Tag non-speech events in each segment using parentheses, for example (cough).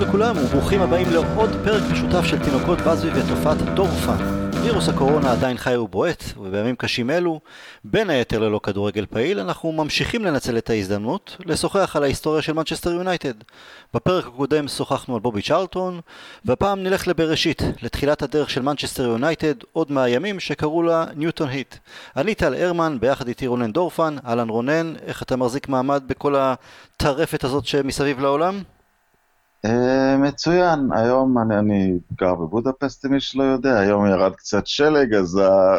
לכולם וברוכים הבאים לעוד פרק משותף של תינוקות באזבי ותופעת דורפן. וירוס הקורונה עדיין חי ובועט, ובימים קשים אלו, בין היתר ללא כדורגל פעיל, אנחנו ממשיכים לנצל את ההזדמנות לשוחח על ההיסטוריה של מנצ'סטר יונייטד. בפרק הקודם שוחחנו על בובי צ'רלטון, והפעם נלך לבראשית, לתחילת הדרך של מנצ'סטר יונייטד, עוד מהימים שקראו לה ניוטון הית'. אני טל הרמן, ביחד איתי רונן דורפן, אהלן רונן, איך אתה מחזיק מעמד בכל הטרפת הזאת שמסביב לעולם? Uh, מצוין, היום אני, אני גר בבודפסט, אם מי שלא יודע, היום ירד קצת שלג, אז, ה,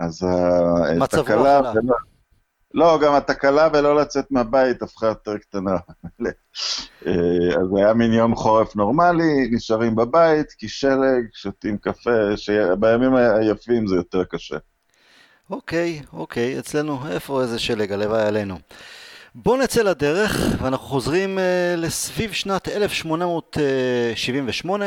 אז התקלה, ולא, לא, גם התקלה ולא לצאת מהבית הפכה יותר קטנה. (laughs) אה, אז היה מין יום חורף נורמלי, נשארים בבית, כי שלג, שותים קפה, שבימים היפים זה יותר קשה. אוקיי, אוקיי, אצלנו, איפה איזה שלג, הלוואי עלינו. בואו נצא לדרך, ואנחנו חוזרים uh, לסביב שנת 1878.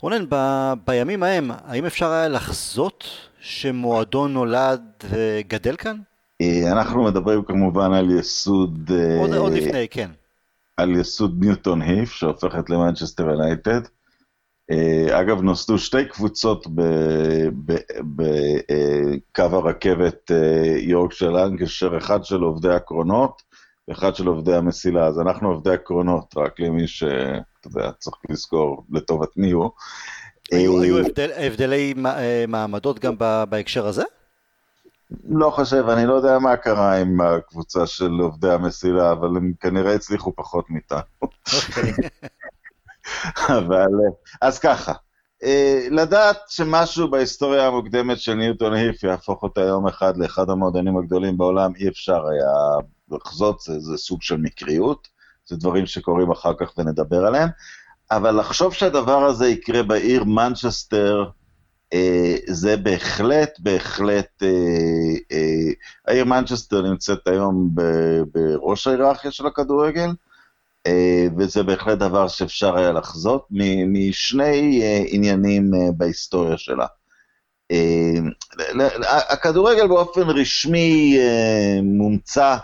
רונן, ב- בימים ההם, האם אפשר היה לחזות שמועדון נולד וגדל כאן? אה, אנחנו מדברים כמובן על יסוד... אה, עוד, uh, עוד לפני, כן. על יסוד ניוטון היף, שהופכת למנצ'סטר יונייטד. אגב, נוסדו שתי קבוצות בקו הרכבת יורק של אנקשר, אחד של עובדי הקרונות אחד של עובדי המסילה, אז אנחנו עובדי עקרונות, רק למי שאתה יודע, צריך לזכור לטובת מי הוא. היו, הבדל, הבדלי אה, מעמדות גם בהקשר הזה? לא חושב, אני לא יודע מה קרה עם הקבוצה של עובדי המסילה, אבל הם כנראה הצליחו פחות מאיתנו. אוקיי. (laughs) אבל, אז ככה, אה, לדעת שמשהו בהיסטוריה המוקדמת של ניוטון היף יהפוך אותה יום אחד לאחד המועדונים הגדולים בעולם, אי אפשר היה לחזות, זה, זה סוג של מקריות, זה דברים שקורים אחר כך ונדבר עליהם, אבל לחשוב שהדבר הזה יקרה בעיר מנצ'סטר, אה, זה בהחלט, בהחלט, אה, אה, העיר מנצ'סטר נמצאת היום ב, בראש ההיררכיה של הכדורגל, אה, וזה בהחלט דבר שאפשר היה לחזות משני אה, עניינים אה, בהיסטוריה שלה. הכדורגל באופן רשמי מומצא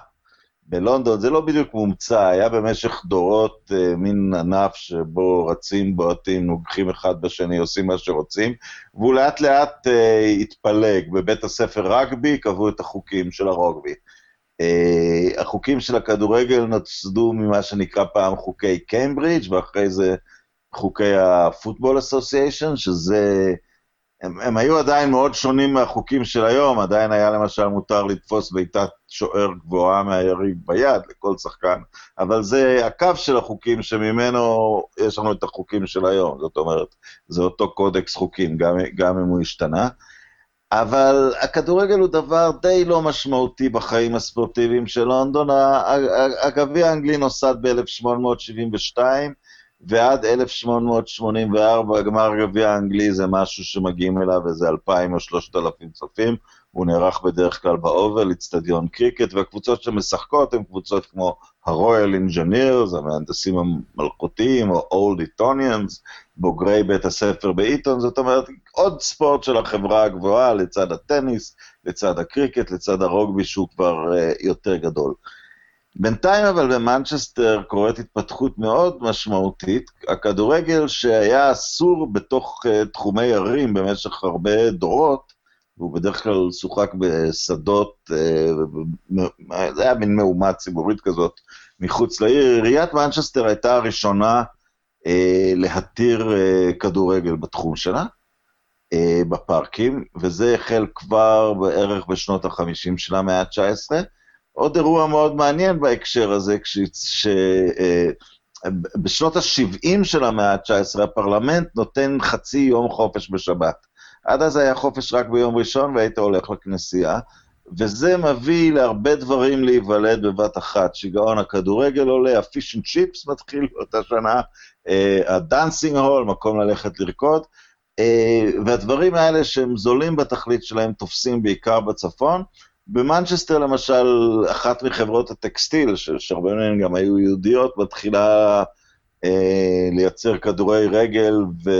בלונדון זה לא בדיוק מומצא, היה במשך דורות אה, מין ענף שבו רצים, בועטים, נוגחים אחד בשני, עושים מה שרוצים, והוא לאט לאט אה, התפלג. בבית הספר רגבי קבעו את החוקים של הרוגבי. אה, החוקים של הכדורגל נוצדו ממה שנקרא פעם חוקי קיימברידג', ואחרי זה חוקי הפוטבול אסוסיישן, שזה... הם, הם היו עדיין מאוד שונים מהחוקים של היום, עדיין היה למשל מותר לתפוס בעיטת שוער גבוהה מהיריב ביד לכל שחקן, אבל זה הקו של החוקים שממנו יש לנו את החוקים של היום, זאת אומרת, זה אותו קודקס חוקים, גם, גם אם הוא השתנה. אבל הכדורגל הוא דבר די לא משמעותי בחיים הספורטיביים של לונדון. הגביע האנגלי נוסד ב-1872, ועד 1884 גמר גביע האנגלי זה משהו שמגיעים אליו איזה 2,000 או 3,000 צופים, הוא נערך בדרך כלל באובל, אצטדיון קריקט, והקבוצות שמשחקות הן קבוצות כמו הרויאל אינג'ינירס, המהנדסים המלכותיים, או אולד איטוניאנס, בוגרי בית הספר באיטון, זאת אומרת, עוד ספורט של החברה הגבוהה לצד הטניס, לצד הקריקט, לצד הרוגבי שהוא כבר אה, יותר גדול. בינתיים אבל במנצ'סטר קורית התפתחות מאוד משמעותית. הכדורגל שהיה אסור בתוך uh, תחומי ערים במשך הרבה דורות, והוא בדרך כלל שוחק בשדות, uh, זה היה מין מהומה ציבורית כזאת מחוץ לעיר. עיריית מנצ'סטר הייתה הראשונה uh, להתיר כדורגל בתחום שלה. בפארקים, וזה החל כבר בערך בשנות ה-50 של המאה ה-19. עוד אירוע מאוד מעניין בהקשר הזה, שבשנות אה, ה-70 של המאה ה-19 הפרלמנט נותן חצי יום חופש בשבת. עד אז היה חופש רק ביום ראשון והיית הולך לכנסייה, וזה מביא להרבה דברים להיוולד בבת אחת. שיגעון הכדורגל עולה, ה fish and chips מתחיל באותה שנה, ה dancing hall, מקום ללכת לרקוד, אה, והדברים האלה שהם זולים בתכלית שלהם תופסים בעיקר בצפון. במנצ'סטר למשל, אחת מחברות הטקסטיל, שהרבה מהן גם היו יהודיות, מתחילה אה, לייצר כדורי רגל ו,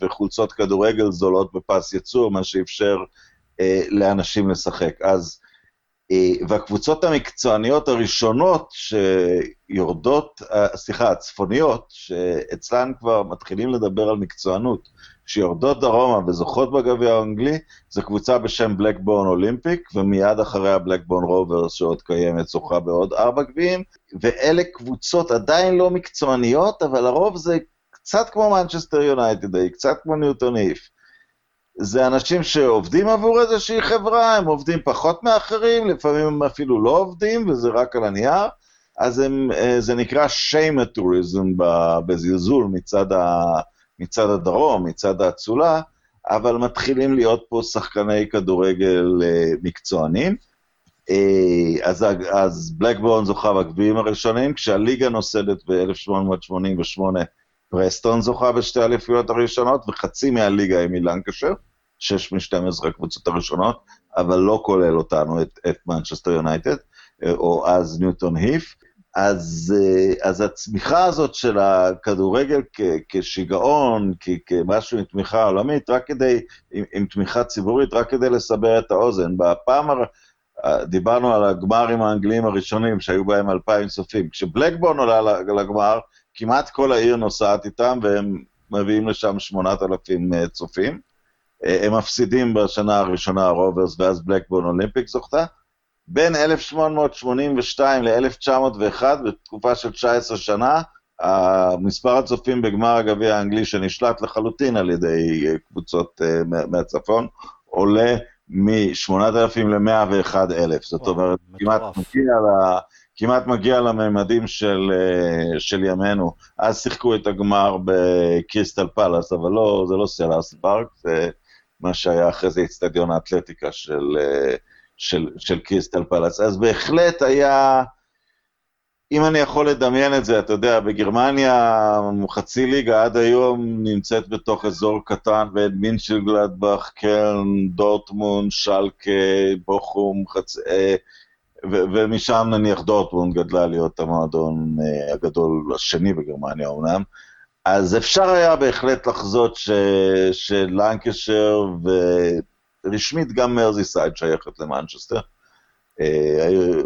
וחולצות כדורגל זולות בפס ייצור, מה שאפשר אה, לאנשים לשחק. אז והקבוצות המקצועניות הראשונות שיורדות, סליחה, הצפוניות, שאצלן כבר מתחילים לדבר על מקצוענות, שיורדות דרומה וזוכות בגביע האנגלי, זו קבוצה בשם בלקבורן אולימפיק, ומיד אחריה בלקבורן רוברס שעוד קיימת, זוכה בעוד ארבע גביעים, ואלה קבוצות עדיין לא מקצועניות, אבל לרוב זה קצת כמו מנצ'סטר יונייטד, קצת כמו ניוטון הית'. זה אנשים שעובדים עבור איזושהי חברה, הם עובדים פחות מאחרים, לפעמים הם אפילו לא עובדים, וזה רק על הנייר, אז הם, אה, זה נקרא shamateurism בזלזול מצד ה... מצד הדרום, מצד האצולה, אבל מתחילים להיות פה שחקני כדורגל אה, מקצוענים. אה, אז, אז בלקבורן זוכה בגביעים הראשונים, כשהליגה נוסדת ב-1888, פרסטון זוכה בשתי האליפויות הראשונות, וחצי מהליגה היא מלנקשר, שש מ-12 הקבוצות הראשונות, אבל לא כולל אותנו, את, את מנצ'סטר יונייטד, אה, או אז ניוטון היף. אז, אה, אז הצמיחה הזאת של הכדורגל כ, כשיגעון, כ, כמשהו עם תמיכה עולמית, רק כדי, עם, עם תמיכה ציבורית, רק כדי לסבר את האוזן. בפעם, הר... דיברנו על הגמרים האנגליים הראשונים, שהיו בהם אלפיים צופים. כשבלקבורן עולה לגמר, כמעט כל העיר נוסעת איתם, והם מביאים לשם שמונת אלפים אה, צופים. אה, הם מפסידים בשנה הראשונה הרוברס, ואז בלקבורן אולימפיק זוכתה. בין 1882 ל-1901, בתקופה של 19 שנה, מספר הצופים בגמר הגביע האנגלי שנשלט לחלוטין על ידי אה, קבוצות אה, מהצפון, עולה מ-8,000 ל-101,000. זאת אומרת, כמעט מגיע, ל... כמעט מגיע לממדים של, אה, של ימינו. אז שיחקו את הגמר בקריסטל פלאס, אבל לא, זה לא סלאס פארק, זה מה שהיה אחרי זה אצטדיון האתלטיקה של... של, של קריסטל פלאס. אז בהחלט היה, אם אני יכול לדמיין את זה, אתה יודע, בגרמניה חצי ליגה עד היום נמצאת בתוך אזור קטן, ואין מינשל גלדבך, קרן, דורטמונד, שלקה, בוכום, חצ... אה, ו- ומשם נניח דורטמונד גדלה להיות המועדון אה, הגדול השני בגרמניה אומנם. אז אפשר היה בהחלט לחזות ש... שלנקשר ו... רשמית גם מרזיסייד שייכת למנצ'סטר, אה,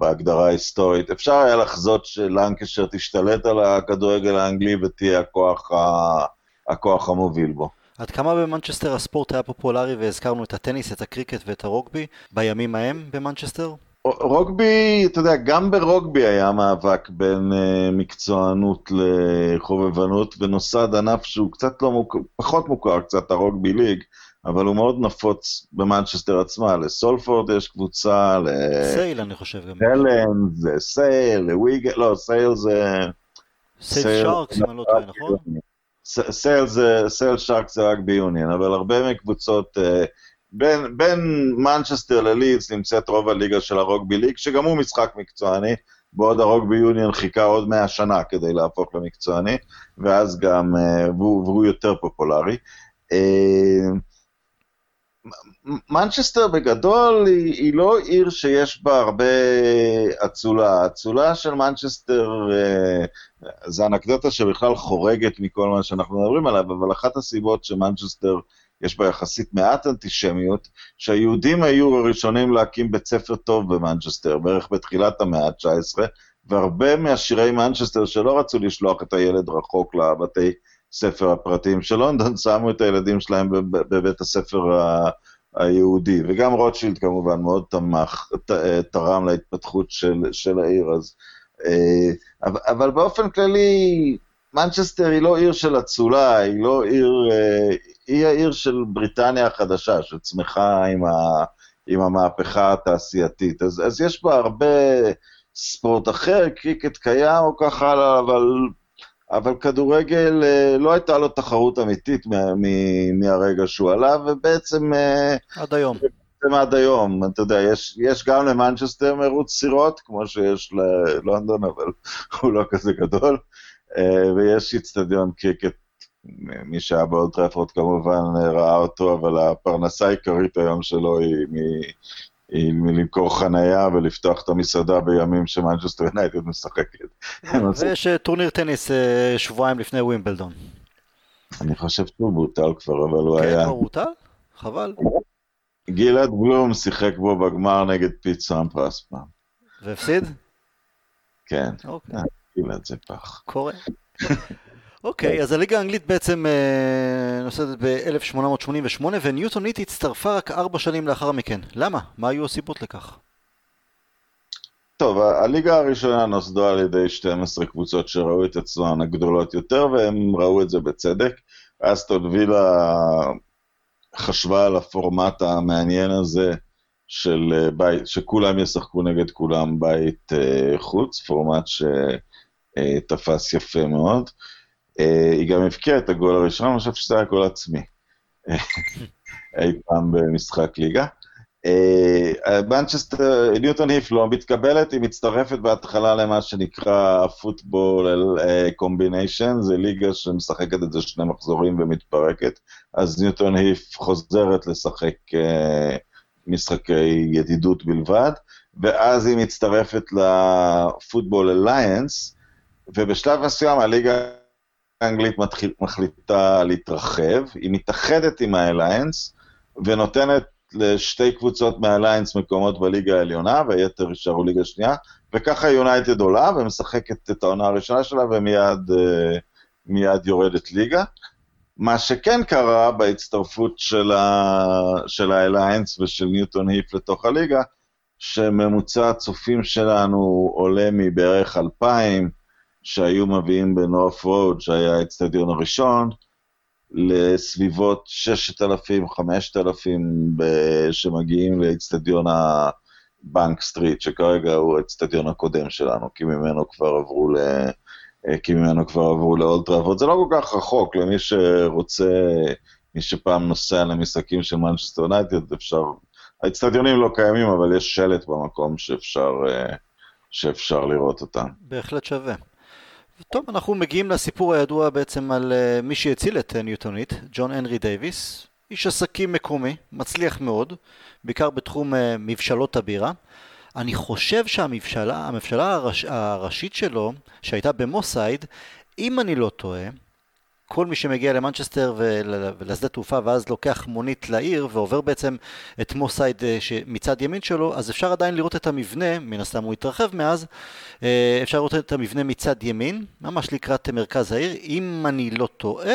בהגדרה ההיסטורית. אפשר היה לחזות שלנקשר תשתלט על הכדורגל האנגלי ותהיה הכוח, הכוח המוביל בו. עד כמה במנצ'סטר הספורט היה פופולרי והזכרנו את הטניס, את הקריקט ואת הרוגבי בימים ההם במנצ'סטר? רוגבי, אתה יודע, גם ברוגבי היה מאבק בין אה, מקצוענות לחובבנות, ונוסד ענף שהוא קצת לא מוכר, פחות מוכר קצת, ה rugby league, אבל הוא מאוד נפוץ במנצ'סטר עצמה, לסולפורד יש קבוצה, ל... סייל אני חושב גם. הלן, זה סייל, לוויגאן, לא, סייל זה... סייל שרקס, אם אני לא טועה, נכון? סייל זה, סייל שרקס זה רק ביוניון, אבל הרבה מקבוצות, אה, בין, בין מנצ'סטר ללידס נמצאת רוב הליגה של ה rugby league, שגם הוא משחק מקצועני, בעוד ה rugby union חיכה עוד מאה שנה כדי להפוך למקצועני, ואז גם, אה, והוא, והוא יותר פופולרי. אה, מנצ'סטר בגדול היא, היא לא עיר שיש בה הרבה אצולה. האצולה של מנצ'סטר אה, זה אנקדוטה שבכלל חורגת מכל מה שאנחנו מדברים עליו, אבל אחת הסיבות שמנצ'סטר יש בה יחסית מעט אנטישמיות, שהיהודים היו הראשונים להקים בית ספר טוב במנצ'סטר, בערך בתחילת המאה ה-19, והרבה מהשירי מנצ'סטר שלא רצו לשלוח את הילד רחוק לבתי ספר הפרטיים של לונדון, שמו את הילדים שלהם בבית הספר היהודי, וגם רוטשילד כמובן מאוד תמך, תרם להתפתחות של, של העיר, אז... אה, אבל באופן כללי, מנצ'סטר היא לא עיר של אצולה, היא לא עיר, אה, היא העיר של בריטניה החדשה, שצמחה עם, ה, עם המהפכה התעשייתית. אז, אז יש בה הרבה ספורט אחר, קריקט קיים או ככה הלאה, אבל אבל כדורגל, אה, לא הייתה לו תחרות אמיתית מהרגע שהוא עלה, ובעצם... אה, עד היום. בעצם עד היום, אתה יודע, יש, יש גם למנצ'סטר מרוץ סירות, כמו שיש ללונדון, אבל (laughs) הוא לא כזה גדול, אה, ויש איצטדיון קריקט, מי שהיה באולד טראפורד כמובן ראה אותו, אבל הפרנסה העיקרית היום שלו היא מלמכור חנייה ולפתוח את המסעדה בימים שמנצ'סטר יונייטד משחקת. ויש אה, טורניר טניס אה, שבועיים לפני גלעד בלום שיחק בו בגמר נגד פיט סמפרס פעם. והפסיד? כן. אוקיי. אה, גלעד זה פח. קורה. אוקיי, אז הליגה האנגלית בעצם אה, נוסדת ב-1888 וניוטון הית' הצטרפה רק ארבע שנים לאחר מכן. למה? מה היו הסיבות לכך? טוב, הליגה הראשונה נוסדה על ידי 12 קבוצות שראו את עצמן הגדולות יותר, והם ראו את זה בצדק. אסטון וילה חשבה על הפורמט המעניין הזה של אה, בית, שכולם ישחקו נגד כולם בית uh, חוץ, פורמט שתפס יפה מאוד. Uh, היא גם הבקיעה את הגול הראשון, אני חושב שזה היה גול עצמי. (laughs) אי פעם במשחק ליגה. מנצ'סטר, ניוטון הית' לא מתקבלת, היא מצטרפת בהתחלה למה שנקרא פוטבול קומביניישן, זה ליגה שמשחקת את זה שני מחזורים ומתפרקת, אז ניוטון הית' חוזרת לשחק משחקי ידידות בלבד, ואז היא מצטרפת לפוטבול אלייאנס, ובשלב מסוים הליגה האנגלית מחליטה להתרחב, היא מתאחדת עם האלייאנס, ונותנת לשתי קבוצות מהליינס מקומות בליגה העליונה, והיתר יישארו ליגה שנייה, וככה יונייטד עולה ומשחקת את העונה הראשונה שלה ומיד uh, יורדת ליגה. מה שכן קרה בהצטרפות של, ה... של האליינס ושל ניוטון היפ לתוך הליגה, שממוצע הצופים שלנו עולה מבערך 2,000 שהיו מביאים בנורף רוד, שהיה האצטדיון הראשון, לסביבות 6,000, 5,000 שמגיעים לאצטדיון הבנק סטריט, שכרגע הוא האצטדיון הקודם שלנו, כי ממנו כבר עברו ל... כי ממנו כבר עברו לאולד טראפורד. זה לא כל כך רחוק, למי שרוצה, מי שפעם נוסע למשחקים של מנצ'סטר יונייטד, אפשר... האצטדיונים לא קיימים, אבל יש שלט במקום שאפשר, שאפשר לראות אותם. בהחלט שווה. טוב, אנחנו מגיעים לסיפור הידוע בעצם על אה, מי שהציל את אה, ניוטון הית', ג'ון הנרי דייוויס, איש עסקים מקומי, מצליח מאוד, בעיקר בתחום אה, מבשלות הבירה. אני חושב שהמבשלה, המבשלה הראש, הראשית שלו, שהייתה במוס סייד, אם אני לא טועה, כל מי שמגיע למנצ'סטר ולשדה תעופה ואז לוקח מונית לעיר ועובר בעצם את מוס סייד אה, מצד ימין שלו, אז אפשר עדיין לראות את המבנה, מן הסתם הוא התרחב מאז, אה, אפשר לראות את המבנה מצד ימין, ממש לקראת מרכז העיר, אם אני לא טועה,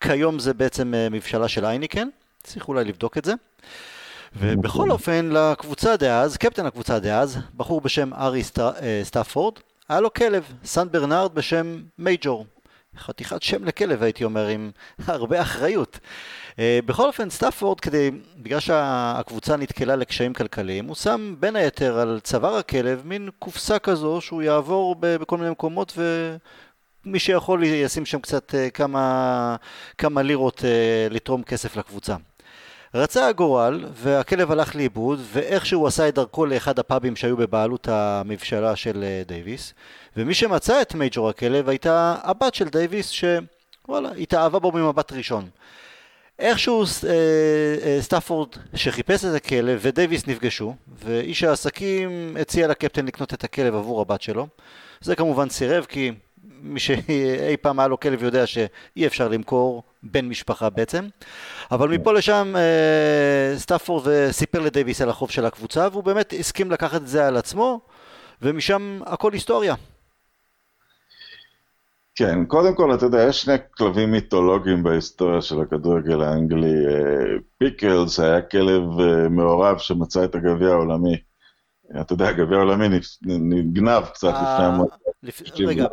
כיום זה בעצם אה, מבשלה של היינקן, צריך אולי לבדוק את זה. ובכל אופן, לקבוצה דאז, קפטן הקבוצה דאז, בחור בשם הארי סטאפורד, היה לו כלב, סן ברנרד בשם מייג'ור. חתיכת שם לכלב הייתי אומר, עם הרבה אחריות. אה, בכל אופן, סטאפורד, כדי, בגלל שהקבוצה נתקלה לקשיים כלכליים, הוא שם בין היתר על צוואר הכלב מין קופסה כזו שהוא יעבור בכל מיני מקומות ומי שיכול ישים שם קצת אה, כמה, כמה לירות אה, לתרום כסף לקבוצה. רצה הגורל, והכלב הלך לאיבוד, ואיכשהו עשה את דרכו לאחד הפאבים שהיו בבעלות המבשלה של דייוויס, ומי שמצא את מייג'ור הכלב הייתה הבת של דייוויס, שוואלה, התאהבה בו ממבט ראשון. איכשהו אה, אה, סטאפורד שחיפש את הכלב ודייוויס נפגשו, ואיש העסקים הציע לקפטן לקנות את הכלב עבור הבת שלו. זה כמובן סירב, כי מי שאי פעם היה לו כלב יודע שאי אפשר למכור בן משפחה בעצם. אבל מפה לשם אה, סטאפורד סיפר לדייוויס על החוב של הקבוצה, והוא באמת הסכים לקחת את זה על עצמו, ומשם הכל היסטוריה. כן, קודם כל, אתה יודע, יש שני כלבים מיתולוגיים בהיסטוריה של הכדורגל האנגלי. פיקלס היה כלב אה, מעורב שמצא את הגביע העולמי. אתה יודע, הגביע העולמי נגנב קצת לפני אה, המועד. רגע,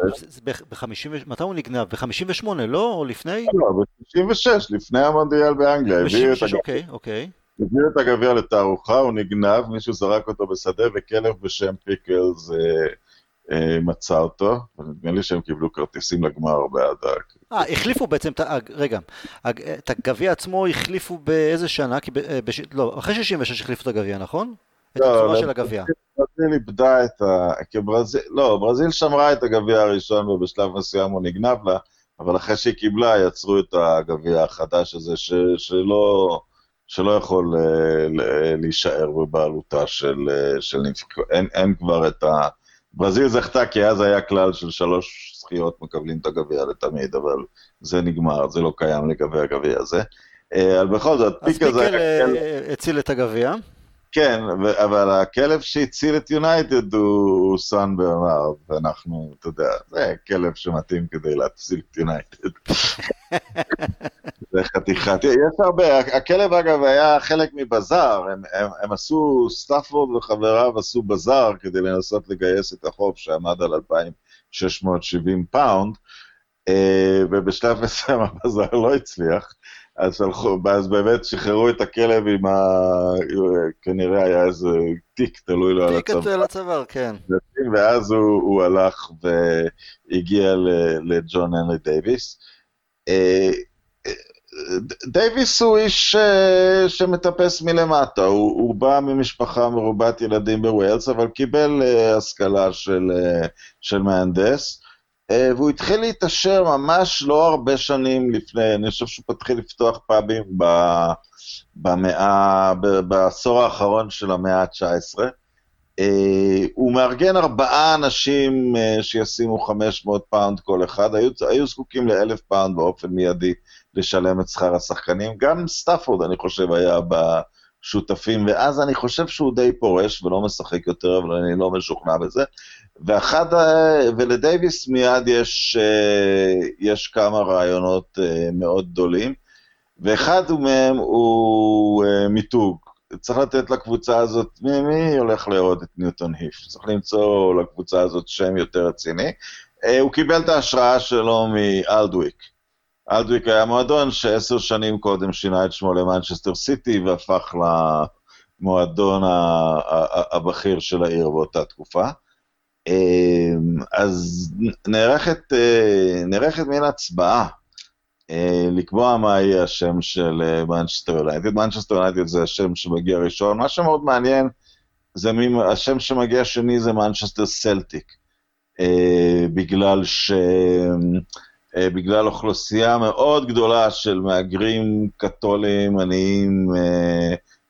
מתי הוא נגנב? ב-58, לא? או לפני? לא, ב-66, לפני המונדיאל באנגליה. ב-66, אוקיי, אוקיי. הביאו את הגביע לתערוכה, הוא נגנב, מישהו זרק אותו בשדה, וכלב בשם פיקלס אה, מצא אותו, ונדמה לי שהם קיבלו כרטיסים לגמר בעד ה... אה, החליפו בעצם, רגע, את הגביע עצמו החליפו באיזה שנה? אה, לא, אחרי 66 החליפו את הגביע, נכון? את לא, הצורה של הגביע. ברזיל איבדה את ה... לא, ברזיל שמרה את הגביע הראשון ובשלב מסוים הוא נגנב לה, אבל אחרי שהיא קיבלה יצרו את הגביע החדש הזה שלא... שלא יכול להישאר בבעלותה של, של נבחרת, אין, אין כבר את ה... ברזיל זכתה כי אז היה כלל של שלוש זכיות מקבלים את הגביע לתמיד, אבל זה נגמר, זה לא קיים לגבי הגביע הזה. אבל בכל זאת, פיקה זה... אז פיקלס הציל את הגביע. כן, אבל הכלב שהציל את יונייטד הוא סן ברנרד, ואנחנו, אתה יודע, זה כלב שמתאים כדי להציל את יונייטד. זה חתיכת, יש הרבה, הכלב אגב היה חלק מבזאר, הם, הם, הם עשו, סטאפורד וחבריו עשו בזאר כדי לנסות לגייס את החוב שעמד על 2,670 פאונד, אה, ובשלב מסוים (laughs) הבזאר לא הצליח. אז, הלכו, אז באמת שחררו את הכלב עם ה... כנראה היה איזה תיק תלוי לו על הצוואר. תיק על הצוואר, כן. ואז הוא, הוא הלך והגיע לג'ון הנרי דייוויס. אה, דייוויס הוא איש אה, שמטפס מלמטה, הוא, הוא בא ממשפחה מרובת ילדים בווילס, אבל קיבל אה, השכלה של, של מהנדס. אה, והוא התחיל להתעשר ממש לא הרבה שנים לפני, אני חושב שהוא התחיל לפתוח פאבים במאה, בעשור האחרון של המאה ה-19. אה, הוא מארגן ארבעה אנשים אה, שישימו 500 פאונד כל אחד, היו, היו זקוקים לאלף פאונד באופן מיידי לשלם את שכר השחקנים. גם סטאפורד, אני חושב, היה בשותפים, ואז אני חושב שהוא די פורש ולא משחק יותר, אבל אני לא משוכנע בזה. ואחד, ולדייוויס מיד יש, אה, יש כמה רעיונות אה, מאוד גדולים, ואחד מהם הוא אה, מיתוג. צריך לתת לקבוצה הזאת, מי, מי הולך לאהוד את ניוטון היף? צריך למצוא לקבוצה הזאת שם יותר רציני. הוא קיבל את ההשראה שלו מאלדוויק. אלדוויק היה מועדון שעשר שנים קודם שינה את שמו למנצ'סטר סיטי והפך למועדון הבכיר של העיר באותה תקופה. אמ, אז נערכת, אה, נערכת מין הצבעה אה, לקבוע מה יהיה השם של מנצ'סטר יונייטד. מנצ'סטר יונייטד זה השם שמגיע ראשון. מה שמאוד מעניין, זה מי, השם שמגיע שני זה מנצ'סטר סלטיק. אה, בגלל ש... בגלל אוכלוסייה מאוד גדולה של מהגרים קתולים, עניים,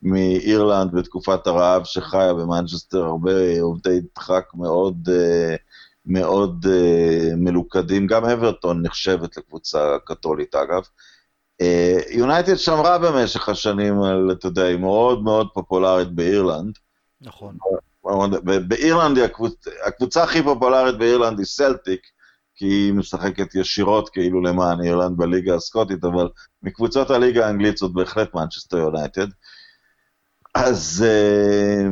מאירלנד בתקופת הרעב שחיה במנצ'סטר, הרבה עובדי דחק מאוד, אה, מאוד אה, מלוכדים, גם אוורטון נחשבת לקבוצה קתולית אגב. אה, יונייטד שמרה במשך השנים על, אתה יודע, היא מאוד מאוד פופולרית באירלנד. נכון. באירלנד, הקבוצ... הקבוצה הכי פופולרית באירלנד היא סלטיק, כי היא משחקת ישירות כאילו למען אירלנד בליגה הסקוטית, אבל מקבוצות הליגה האנגלית זאת בהחלט מנצ'סטר יונייטד. אז, אה,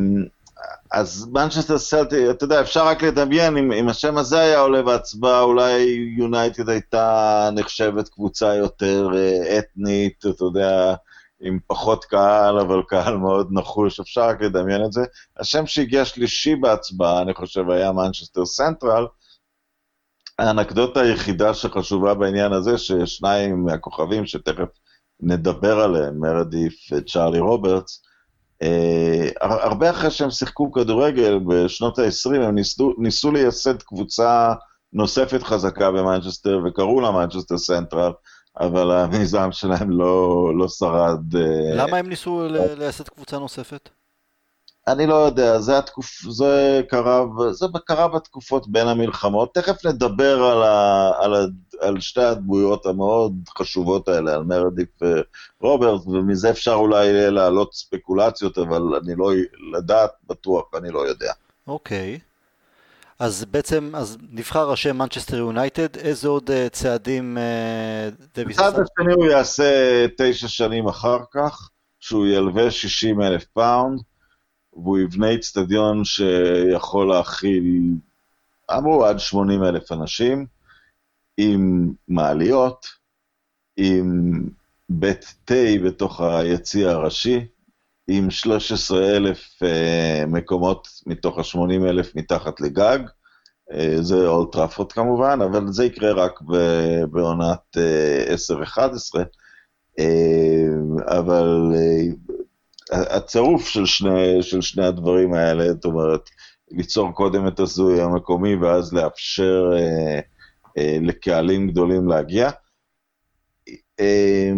אז מנצ'סטר סלטיק, אתה יודע, אפשר רק לדמיין, אם, אם השם הזה היה עולה בהצבעה, אולי יונייטד הייתה נחשבת קבוצה יותר אה, אתנית, אתה יודע, עם פחות קהל, אבל קהל מאוד נחוש, אפשר רק לדמיין את זה. השם שהגיע שלישי בהצבעה, אני חושב, היה מנצ'סטר סנטרל. האנקדוטה היחידה שחשובה בעניין הזה, ששניים מהכוכבים, שתכף נדבר עליהם, מרדית' וצ'ארלי רוברטס, הרבה אחרי שהם שיחקו כדורגל בשנות ה-20, הם ניסו, ניסו לייסד קבוצה נוספת חזקה במנצ'סטר, וקראו לה מנצ'סטר סנטרל, אבל המיזם שלהם לא, לא שרד. אה, למה הם ניסו לייסד קבוצה נוספת? אני לא יודע, זה, התקופ... זה, קרה, זה קרה בתקופות בין המלחמות. תכף נדבר על, ה... על, ה... על שתי הדמויות המאוד חשובות האלה, על מרדית' ורוברטס, ומזה אפשר אולי להעלות ספקולציות, אבל אני לא, לדעת בטוח, אני לא יודע. אוקיי. אוקיי. אז בעצם, אז נבחר השם מנצ'סטר יונייטד, איזה עוד אה, צעדים דייוויס עשה? הצעד השני הוא יעשה תשע שנים אחר כך, שהוא ילווה 60 אלף פאונד. והוא יבנה איצטדיון שיכול להכיל, אמרו עד 80 אלף אנשים, עם מעליות, עם בית תה בתוך היציא הראשי, עם 13 אלף uh, מקומות מתוך ה-80 אלף מתחת לגג. Uh, זה אולטראפורד כמובן, אבל זה יקרה רק בעונת uh, 10-11. Uh, אבל uh, הצירוף של שני, של שני הדברים האלה, זאת אומרת, ליצור קודם את הזוי המקומי ואז לאפשר אה, אה, לקהלים גדולים להגיע. אה,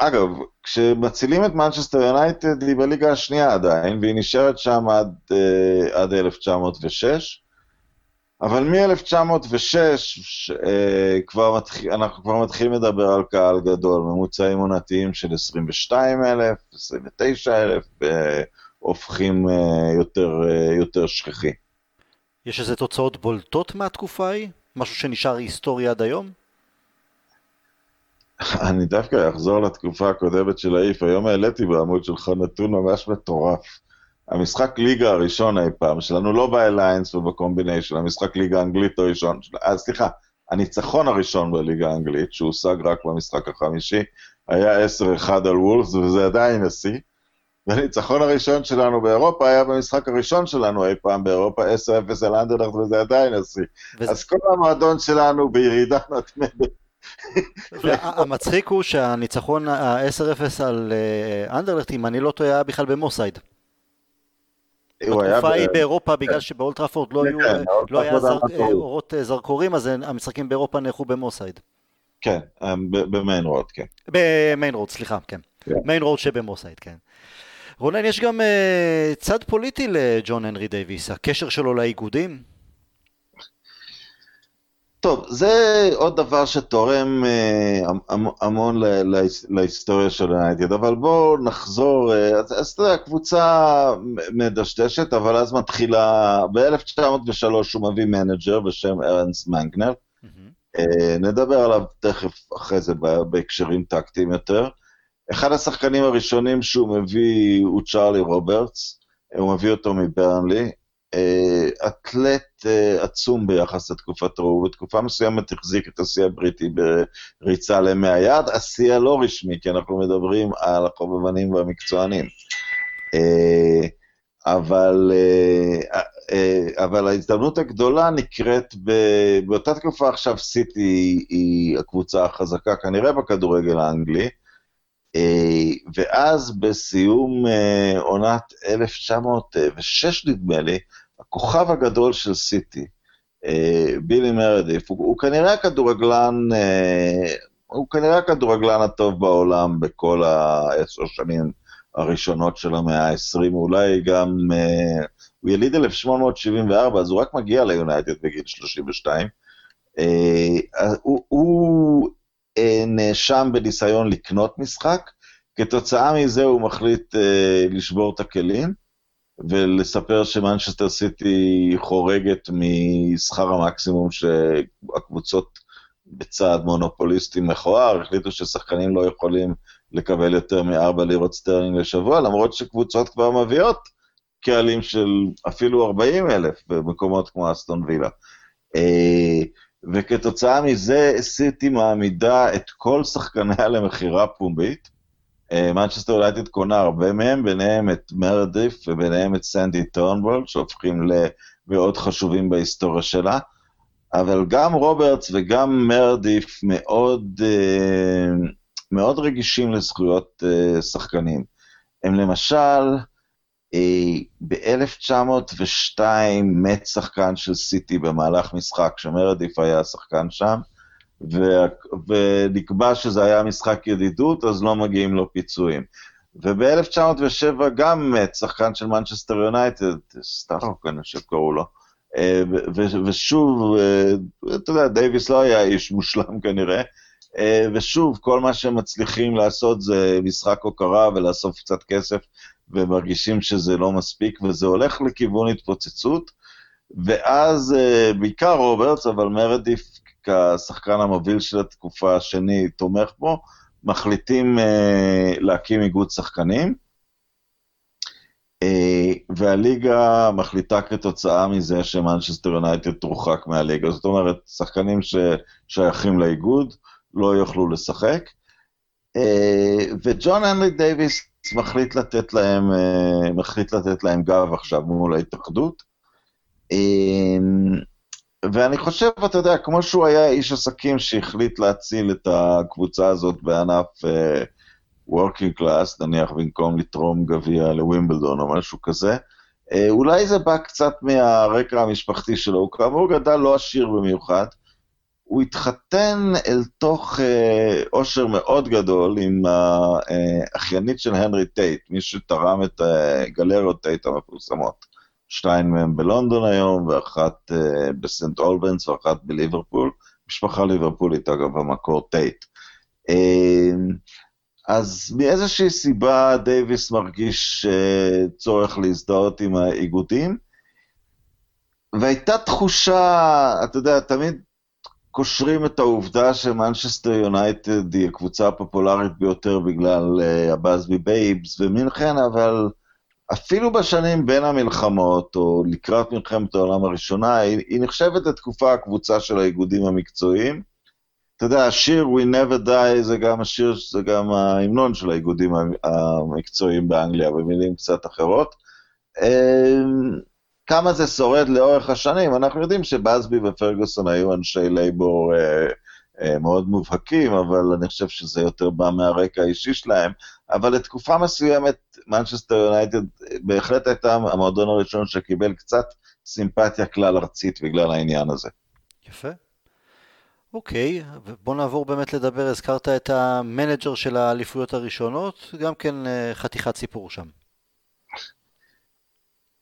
אגב, כשמצילים את מנצ'סטר יונייטד היא בליגה השנייה עדיין, והיא נשארת שם עד, אה, עד 1906. אבל מ-1906 אה, כבר אנחנו כבר מתחילים לדבר על קהל גדול, ממוצעים עונתיים של 22,000, 29,000, הופכים אה, יותר, אה, יותר שכיחים. יש איזה תוצאות בולטות מהתקופה ההיא? משהו שנשאר היסטורי עד היום? (laughs) אני דווקא אחזור לתקופה הקודמת של האיף, היום העליתי בעמוד שלך נתון ממש מטורף. המשחק ליגה הראשון אי פעם שלנו, לא באליינס ובקומביניישן, המשחק ליגה האנגלית הראשון, אז אה, סליחה, הניצחון הראשון בליגה האנגלית, שהושג רק במשחק החמישי, היה 10-1 על וולפס, וזה עדיין השיא. והניצחון הראשון שלנו באירופה היה במשחק הראשון שלנו אי פעם באירופה, 10-0 על אנדרלכט, וזה עדיין השיא. וזה... אז כל המועדון שלנו בירידה מתמדת. המצחיק הוא שהניצחון ה-10-0 על אה, אנדרלכט, אם אני לא טועה, היה בכלל במוסייד. התקופה היא באירופה, בגלל כן. שבאולטראפורד לא, כן, לא היה אה, אורות אה, זרקורים, אז המשחקים באירופה נערכו במוס סייד. כן, במיין רוד, כן. במיין רוד, סליחה, כן. מיין רוד שבמוס סייד, כן. רונן, יש גם אה, צד פוליטי לג'ון הנרי דייוויס, הקשר שלו לאיגודים? טוב, זה עוד דבר שתורם אה, המון להיסטוריה של היונייטד, אבל בואו נחזור, אה, אז, אתה יודע, קבוצה מדשדשת, אבל אז מתחילה, ב-1903 הוא מביא manager בשם ארנסט מנגנל, ממ-הממ. אה, נדבר עליו תכף אחרי זה בהקשרים טקטיים יותר. אחד השחקנים הראשונים שהוא מביא הוא צ'ארלי רוברטס, הוא מביא אותו מברנלי, אה, אתלט אה, עצום ביחס לתקופתו, הוא בתקופה מסוימת החזיק את השיא הבריטי בריצה למאה יארד, השיא הלא רשמי, כי אנחנו מדברים על החובבנים והמקצוענים. אה, אבל, אבל ההזדמנות הגדולה נקראת, באותה תקופה עכשיו סיטי היא הקבוצה החזקה כנראה בכדורגל האנגלי, ואז בסיום עונת 1906 נדמה לי, הכוכב הגדול של סיטי, אה, בילי מרדיף, הוא, הוא כנראה הכדורגלן, אה, הוא כנראה הכדורגלן הטוב בעולם בכל העשר שנים הראשונות של המאה ה-20, אולי גם, אה, הוא יליד 1874, אז הוא רק מגיע ליונייטד בגיל 32. הוא, הוא נאשם בניסיון לקנות משחק, כתוצאה מזה הוא מחליט לשבור את הכלים. ולספר שמנצ'סטר סיטי חורגת משכר המקסימום שהקבוצות בצעד מונופוליסטי מכוער, החליטו ששחקנים לא יכולים לקבל יותר מארבע לירות סטרלינג לשבוע, למרות שקבוצות כבר מביאות קהלים של אפילו 40 אלף במקומות כמו אסטון וילה. אה, וכתוצאה מזה סיטי מעמידה את כל שחקניה למכירה פומבית, מנצ'סטר יונייטד קונה הרבה מהם, ביניהם את מרדית' וביניהם את סנדי טורנבול, שהופכים למאוד חשובים בהיסטוריה שלה, אבל גם רוברטס וגם מרדית' מאוד, אה, מאוד רגישים לזכויות אה, שחקנים. הם למשל, אה, ב-1902 מת שחקן של סיטי במהלך משחק, שמרדית' היה שחקן שם, ונקבע שזה היה משחק ידידות, אז לא מגיעים לו פיצויים. וב-1907 גם מת שחקן של מנצ'סטר יונייטד, סטארוק אני חושב קראו לו. אה, ושוב, אה, אתה יודע, דייוויס לא היה איש מושלם כנראה, אה, ושוב, כל מה שהם מצליחים לעשות זה משחק הוקרה ולאסוף קצת כסף, ומרגישים שזה לא מספיק, וזה הולך לכיוון התפוצצות, ואז בעיקר רוברטס, אבל מרדית' כשחקן המוביל של התקופה השני תומך בו, מחליטים אה, להקים איגוד שחקנים, אה, והליגה מחליטה כתוצאה מזה שמנצ'סטר יונייטד תורחק מהליגה. זאת אומרת, שחקנים ששייכים לאיגוד לא יוכלו לשחק. וג'ון הנרי דייוויס מחליט לתת להם, uh, מחליט לתת להם גב עכשיו מול ההתאחדות. Uh, ואני חושב, אתה יודע, כמו שהוא היה איש עסקים שהחליט להציל את הקבוצה הזאת בענף uh, working class, נניח במקום לתרום גביע לווימבלדון או משהו כזה, uh, אולי זה בא קצת מהרקע המשפחתי שלו, הוא כאמור גדל לא עשיר במיוחד, הוא התחתן אל תוך אה, עושר מאוד גדול עם האחיינית של הנרי טייט, מי שתרם את אה, גלריות טייט המפורסמות. שתיים מהם בלונדון היום, ואחת אה, בסנט אולבנס ואחת בליברפול. משפחה ליברפולית, אגב, במקור טייט. אה, אז מאיזושהי סיבה דייוויס מרגיש אה, צורך להזדהות עם האיגודים, והייתה תחושה, אתה יודע, תמיד קושרים את העובדה שמנצ'סטר יונייטד היא הקבוצה הפופולרית ביותר בגלל אה, הבאזבי בייבס ומינכן, אבל אפילו בשנים בין המלחמות, או לקראת מלחמת העולם הראשונה, היא, היא נחשבת לתקופה הקבוצה של האיגודים המקצועיים. אתה יודע, השיר We Never Die זה גם השיר, זה גם ההמנון של האיגודים המקצועיים באנגליה, במילים קצת אחרות. כמה זה שורד לאורך השנים, אנחנו יודעים שבאזבי ופרגוסון היו אנשי לייבור אה, אה, מאוד מובהקים, אבל אני חושב שזה יותר בא מהרקע האישי שלהם. אבל לתקופה מסוימת, מנצ'סטר יונייטד בהחלט הייתה המועדון הראשון שקיבל קצת סימפתיה כלל ארצית בגלל העניין הזה. יפה. אוקיי, בוא נעבור באמת לדבר, הזכרת את המנג'ר של האליפויות הראשונות, גם כן אה, חתיכת סיפור שם.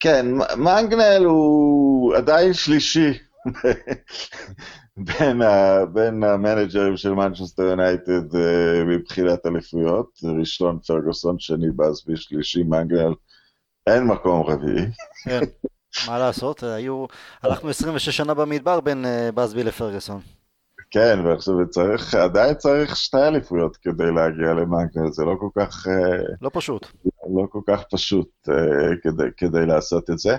כן, מנגנל הוא עדיין שלישי (laughs) בין, ה, בין המנג'רים של מנצ'סטר יונייטד uh, מבחינת אליפויות, ראשון פרגוסון, שני באזבי, שלישי מנגנל, אין מקום רביעי. כן, מה לעשות, היו, הלכנו 26 שנה במדבר בין uh, באזבי לפרגוסון. כן, ועכשיו צריך, עדיין צריך שתי אליפויות כדי להגיע למנגנל, זה לא כל כך... Uh, לא פשוט. לא כל כך פשוט אה, כדי, כדי לעשות את זה.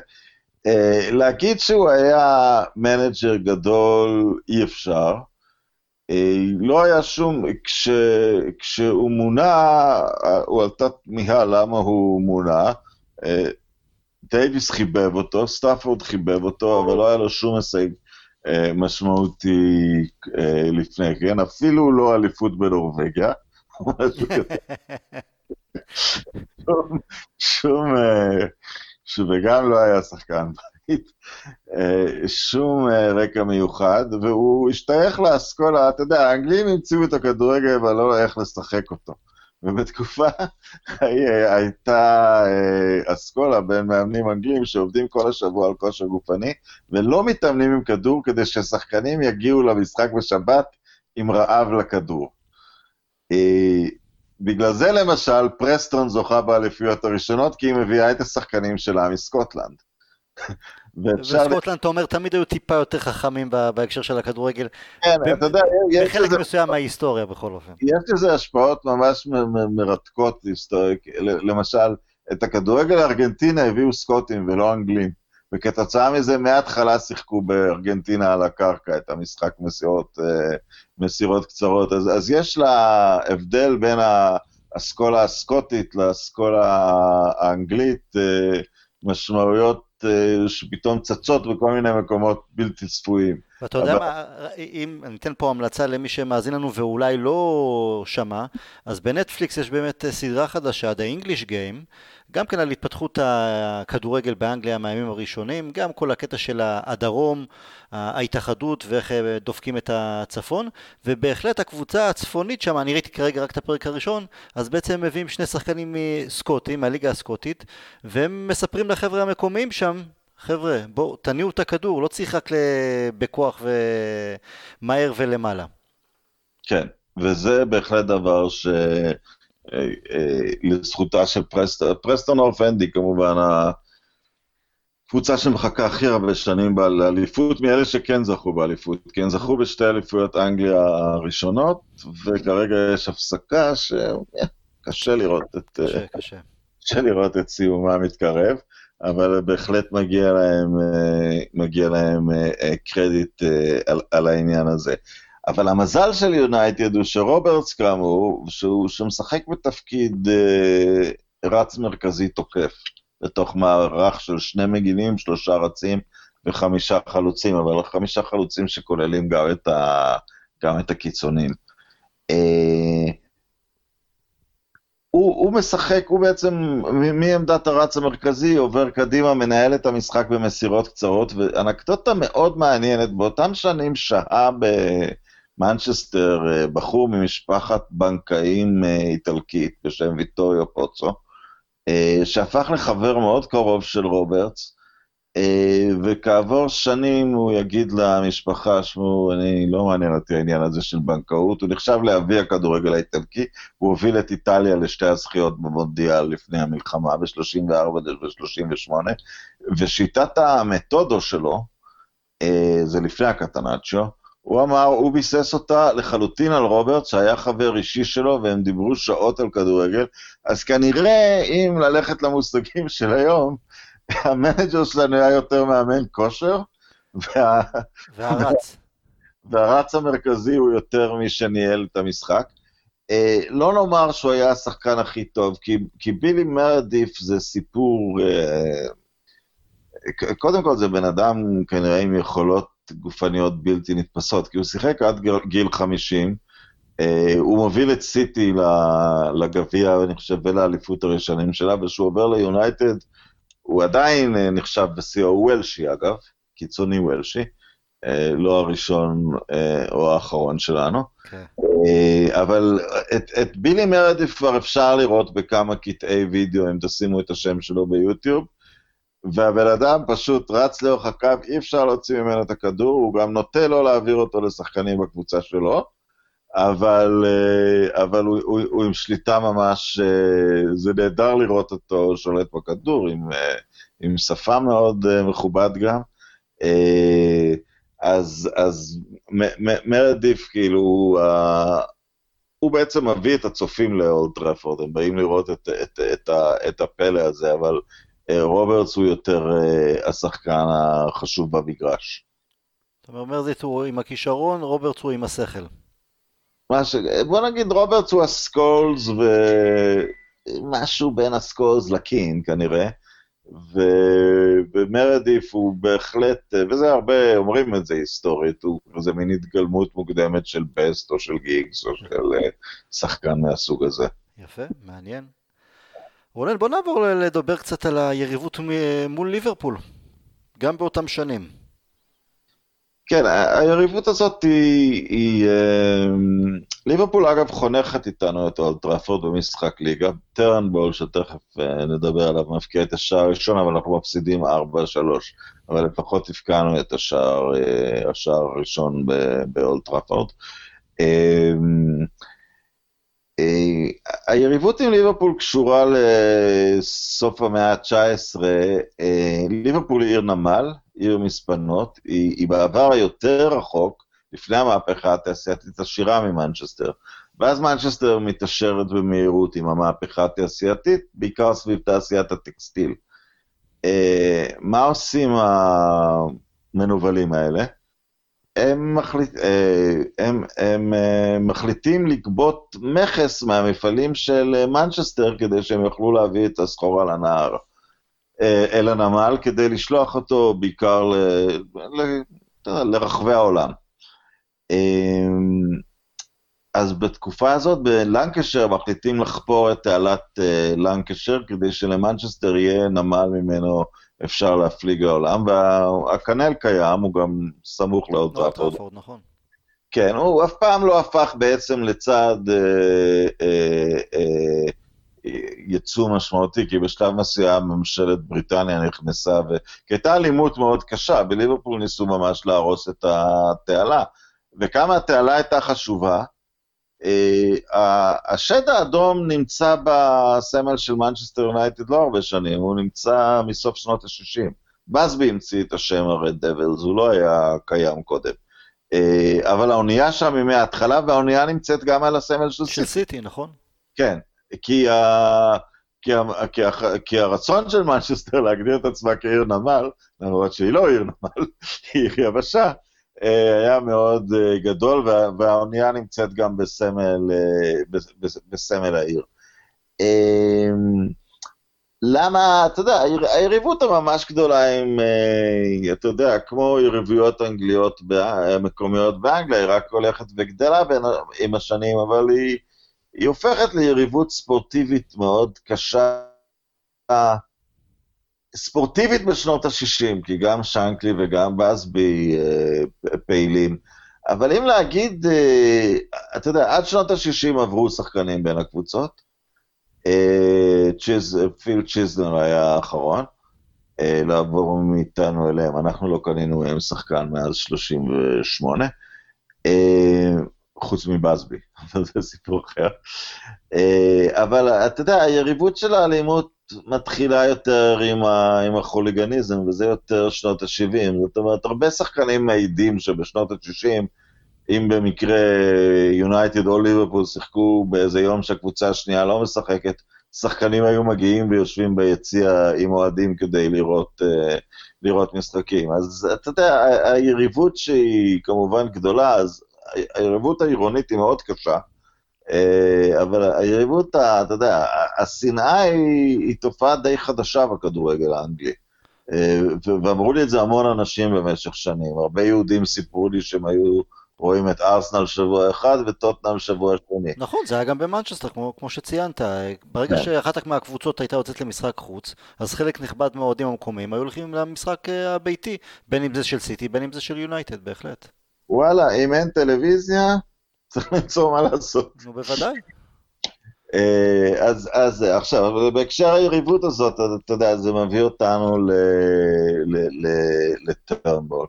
אה, להגיד שהוא היה מנג'ר גדול, אי אפשר. לא היה שום, כש, כשהוא מונה, הוא עלתה תמיהה למה הוא מונה. דייוויס חיבב אותו, סטאפורד חיבב אותו, אבל לא היה לו שום הישג משמעותי אה, לפני כן, אפילו לא אליפות בנורבגיה. (laughs) שום, שום, וגם לא היה שחקן בית, אה, שום אה, רקע מיוחד, והוא השתייך לאסכולה, אתה יודע, האנגלים המציאו את הכדורגל, אבל לא איך לשחק אותו. ובתקופה הייתה אה, אסכולה בין מאמנים אנגלים שעובדים כל השבוע על כושר גופני, ולא מתאמנים עם כדור כדי ששחקנים יגיעו למשחק בשבת עם רעב לכדור. בגלל זה למשל פרסטון זוכה באליפויות הראשונות, כי היא מביאה את השחקנים שלה מסקוטלנד. וסקוטלנד, אתה אומר, תמיד היו טיפה יותר חכמים בהקשר של הכדורגל. כן, אתה יודע, יש בחלק מסוים מההיסטוריה בכל אופן. יש לזה השפעות ממש מרתקות. למשל, את הכדורגל הארגנטינה הביאו סקוטים ולא אנגלים. וכתוצאה מזה מההתחלה שיחקו בארגנטינה על הקרקע את המשחק מסירות, אה, מסירות קצרות. אז, אז יש לה הבדל בין האסכולה הסקוטית לאסכולה האנגלית, אה, משמעויות שפתאום צצות בכל מיני מקומות בלתי צפויים. ואתה יודע אבל... מה, אם אני אתן פה המלצה למי שמאזין לנו ואולי לא שמע, אז בנטפליקס יש באמת סדרה חדשה, The English Game, גם כן על התפתחות הכדורגל באנגליה מהימים הראשונים, גם כל הקטע של הדרום, ההתאחדות ואיך דופקים את הצפון, ובהחלט הקבוצה הצפונית שם, אני ראיתי כרגע רק את הפרק הראשון, אז בעצם הם מביאים שני שחקנים סקוטים, מהליגה הסקוטית, והם מספרים לחבר'ה המקומיים שם, חבר'ה, בואו, תניעו את הכדור, לא צריך רק בכוח ומהר ולמעלה. כן, וזה בהחלט דבר ש... אה, אה, לזכותה של פרסטון, פרסטון אורפנדי כמובן, הקבוצה שמחכה הכי הרבה שנים באליפות, מאלה שכן זכו באליפות, כי הם זכו בשתי אליפויות אנגליה הראשונות, וכרגע יש הפסקה שקשה לראות את... קשה, קשה. קשה לראות את סיומה מתקרב, אבל בהחלט מגיע להם, מגיע להם קרדיט על, על העניין הזה. אבל המזל של יונייטד הוא שרוברטס כאמור, שהוא, שמשחק בתפקיד אה, רץ מרכזי תוקף, בתוך מערך של שני מגינים, שלושה רצים וחמישה חלוצים, אבל חמישה חלוצים שכוללים גם את, ה, גם את הקיצונים. אה, הוא, הוא משחק, הוא בעצם מעמדת הרץ המרכזי עובר קדימה, מנהל את המשחק במסירות קצרות, ואנקדוטה מאוד מעניינת, באותן שנים שהה ב... מנצ'סטר, אה, בחור ממשפחת בנקאים אה, איטלקית בשם ויטוריו פוצו, אה, שהפך לחבר מאוד קרוב של רוברטס, וכעבור שנים הוא יגיד למשפחה, שמעו, אני לא מעניין אותי העניין הזה של בנקאות, הוא נחשב לאבי הכדורגל האיטלקי, הוא הוביל את איטליה לשתי הזכיות במונדיאל לפני המלחמה, ב-34 ו-38, ושיטת המתודו שלו, אה, זה לפני הקטנצ'ו, הוא אמר, הוא ביסס אותה לחלוטין על רוברט, שהיה חבר אישי שלו, והם דיברו שעות על כדורגל, אז כנראה, אם ללכת למושגים של היום, המנג'ר שלנו היה יותר מאמן כושר, וה... והרץ. והרץ המרכזי הוא יותר מי שניהל את המשחק. אה, לא נאמר שהוא היה השחקן הכי טוב, כי, כי בילי מרדיף זה סיפור... אה, קודם כל זה בן אדם כנראה עם יכולות גופניות בלתי נתפסות, כי הוא שיחק עד גיל 50, אה, הוא מוביל את סיטי לגביע, אני חושב, ולאליפות הראשונים שלה, וכשהוא עובר ליונייטד, הוא עדיין אה, נחשב בשיא, הוא וולשי אגב, קיצוני וולשי, אה, לא הראשון אה, או האחרון שלנו. Okay. כן. אבל את, את בילי מרדיף כבר אפשר לראות בכמה קטעי וידאו, אם תשימו את השם שלו ביוטיוב, והבן אדם פשוט רץ לאורך הקו, אי אפשר להוציא ממנו את הכדור, הוא גם נוטה לא להעביר אותו לשחקנים בקבוצה שלו. אבל, אה, אבל הוא, הוא, הוא עם שליטה ממש, אה, זה נהדר לראות אותו שולט בכדור, עם, אה, עם שפם מאוד מכובד גם. אז, אז מרדית', כאילו, הוא בעצם מביא את הצופים לאולד טראפורד, הם באים לראות את, את, את, את הפלא הזה, אבל רוברטס הוא יותר השחקן החשוב במגרש. אתה אומר, הוא עם הכישרון, רוברטס הוא עם השכל. מה ש... בוא נגיד רוברטס הוא הסקולס ומשהו בין הסקולס לקין כנראה, ו... ומרדית' הוא בהחלט, וזה הרבה אומרים את זה היסטורית, הוא כזה מין התגלמות מוקדמת של בסט או של גיגס או של אה, שחקן מהסוג הזה. יפה, מעניין. רונן, בוא נעבור לדבר קצת על היריבות מול ליברפול, גם באותם שנים. כן, היריבות הזאת היא, היא אמ, ליברפול אגב חונכת איתנו את אולטראפורד במשחק ליגה, טרנבול שתכף אה, נדבר עליו מפקיע את השער הראשון אבל אנחנו מפסידים 4-3, אבל לפחות הפקענו את השער, אה, השער הראשון באולטראפורד. אמ, אה, היריבות עם ליברפול קשורה לסוף המאה ה-19, ליברפול היא עיר נמל, עיר מספנות, היא, היא בעבר היותר רחוק, לפני המהפכה התעשייתית עשירה ממנצ'סטר. ואז מנצ'סטר מתעשרת במהירות עם המהפכה התעשייתית, בעיקר סביב תעשיית הטקסטיל. אה, מה עושים המנוולים האלה? הם, מחליט, אה, הם, הם אה, מחליטים לגבות מכס מהמפעלים של מנצ'סטר כדי שהם יוכלו להביא את הסחורה לנהר. אה, אל הנמל כדי לשלוח אותו בעיקר ל, ל, לרחבי העולם. אמ, אז בתקופה הזאת בלנקשר מחליטים לחפור את תעלת אה, לנקשר כדי שלמנצ'סטר יהיה נמל ממנו אפשר להפליג לעולם, והקנל קיים, הוא גם סמוך לאוטראפורד. נכון. כן, הוא אף פעם לא הפך בעצם לצד אה, אה, אה, יצוא משמעותי, כי בשלב מסוים ממשלת בריטניה נכנסה, ו... כי הייתה אלימות מאוד קשה, בליברפול ניסו ממש להרוס את התעלה. וכמה התעלה הייתה חשובה, אה, השד האדום נמצא בסמל של מנצ'סטר יונייטד לא הרבה שנים, הוא נמצא מסוף שנות ה-60. בסבי המציא את השם הרד דבלס, הוא לא היה קיים קודם. אה, אבל האונייה שם היא מההתחלה, והאונייה נמצאת גם על הסמל של סיטי. של סיטי, נכון. כן. כי, ה... כי, ה... כי, ה... כי הרצון של מנצ'סטר להגדיר את עצמה כעיר נמל, למרות שהיא לא עיר נמל, (laughs) היא עיר יבשה, אה, היה מאוד אה, גדול, וה... והאונייה נמצאת גם בסמל, אה, בסמל העיר. למה, אתה יודע, היריבות הממש גדולה עם, אתה יודע, כמו יריבויות אנגליות מקומיות באנגליה, היא רק הולכת וגדלה עם השנים, אבל היא... היא הופכת ליריבות ספורטיבית מאוד קשה, ספורטיבית בשנות ה-60, כי גם שנקלי וגם בסבי אה, פעילים, אבל אם להגיד, אה, אתה יודע, עד שנות ה-60 עברו שחקנים בין הקבוצות, אה, צ'יז, פיל צ'יזנר היה האחרון, לעבור מאיתנו אליהם. אנחנו לא קנינו מהם שחקן מאז 38, אה, חוץ מבאזבי, (laughs) אבל זה סיפור אחר. אה, אבל אתה יודע, היריבות של האלימות מתחילה יותר עם, ה, עם החוליגניזם, וזה יותר שנות ה-70. זאת אומרת, הרבה שחקנים מעידים שבשנות ה-60, אם במקרה יונייטד או ליברפול שיחקו באיזה יום שהקבוצה השנייה לא משחקת, שחקנים היו מגיעים ויושבים ביציע עם אוהדים כדי לראות, uh, לראות משחקים. אז אתה יודע, היריבות שהיא כמובן גדולה, אז היריבות העירונית היא מאוד קשה, uh, אבל היריבות, אתה יודע, השנאה היא, היא תופעה די חדשה בכדורגל האנגלי. Uh, ואמרו לי את זה המון אנשים במשך שנים. הרבה יהודים סיפרו לי שהם היו... רואים את ארסנל שבוע אחד וטוטנאם שבוע שני. נכון, זה היה גם במנצ'סטר, כמו, כמו שציינת. ברגע כן. שאחת מהקבוצות הייתה יוצאת למשחק חוץ, אז חלק נכבד מהאוהדים המקומיים היו הולכים למשחק אה, הביתי, בין אם זה של סיטי, בין אם זה של יונייטד, בהחלט. וואלה, אם אין טלוויזיה, (laughs) צריך למצוא מה לעשות. נו, בוודאי. אה, אז, אז עכשיו, בהקשר היריבות הזאת, אתה יודע, זה מביא אותנו לטרנבול.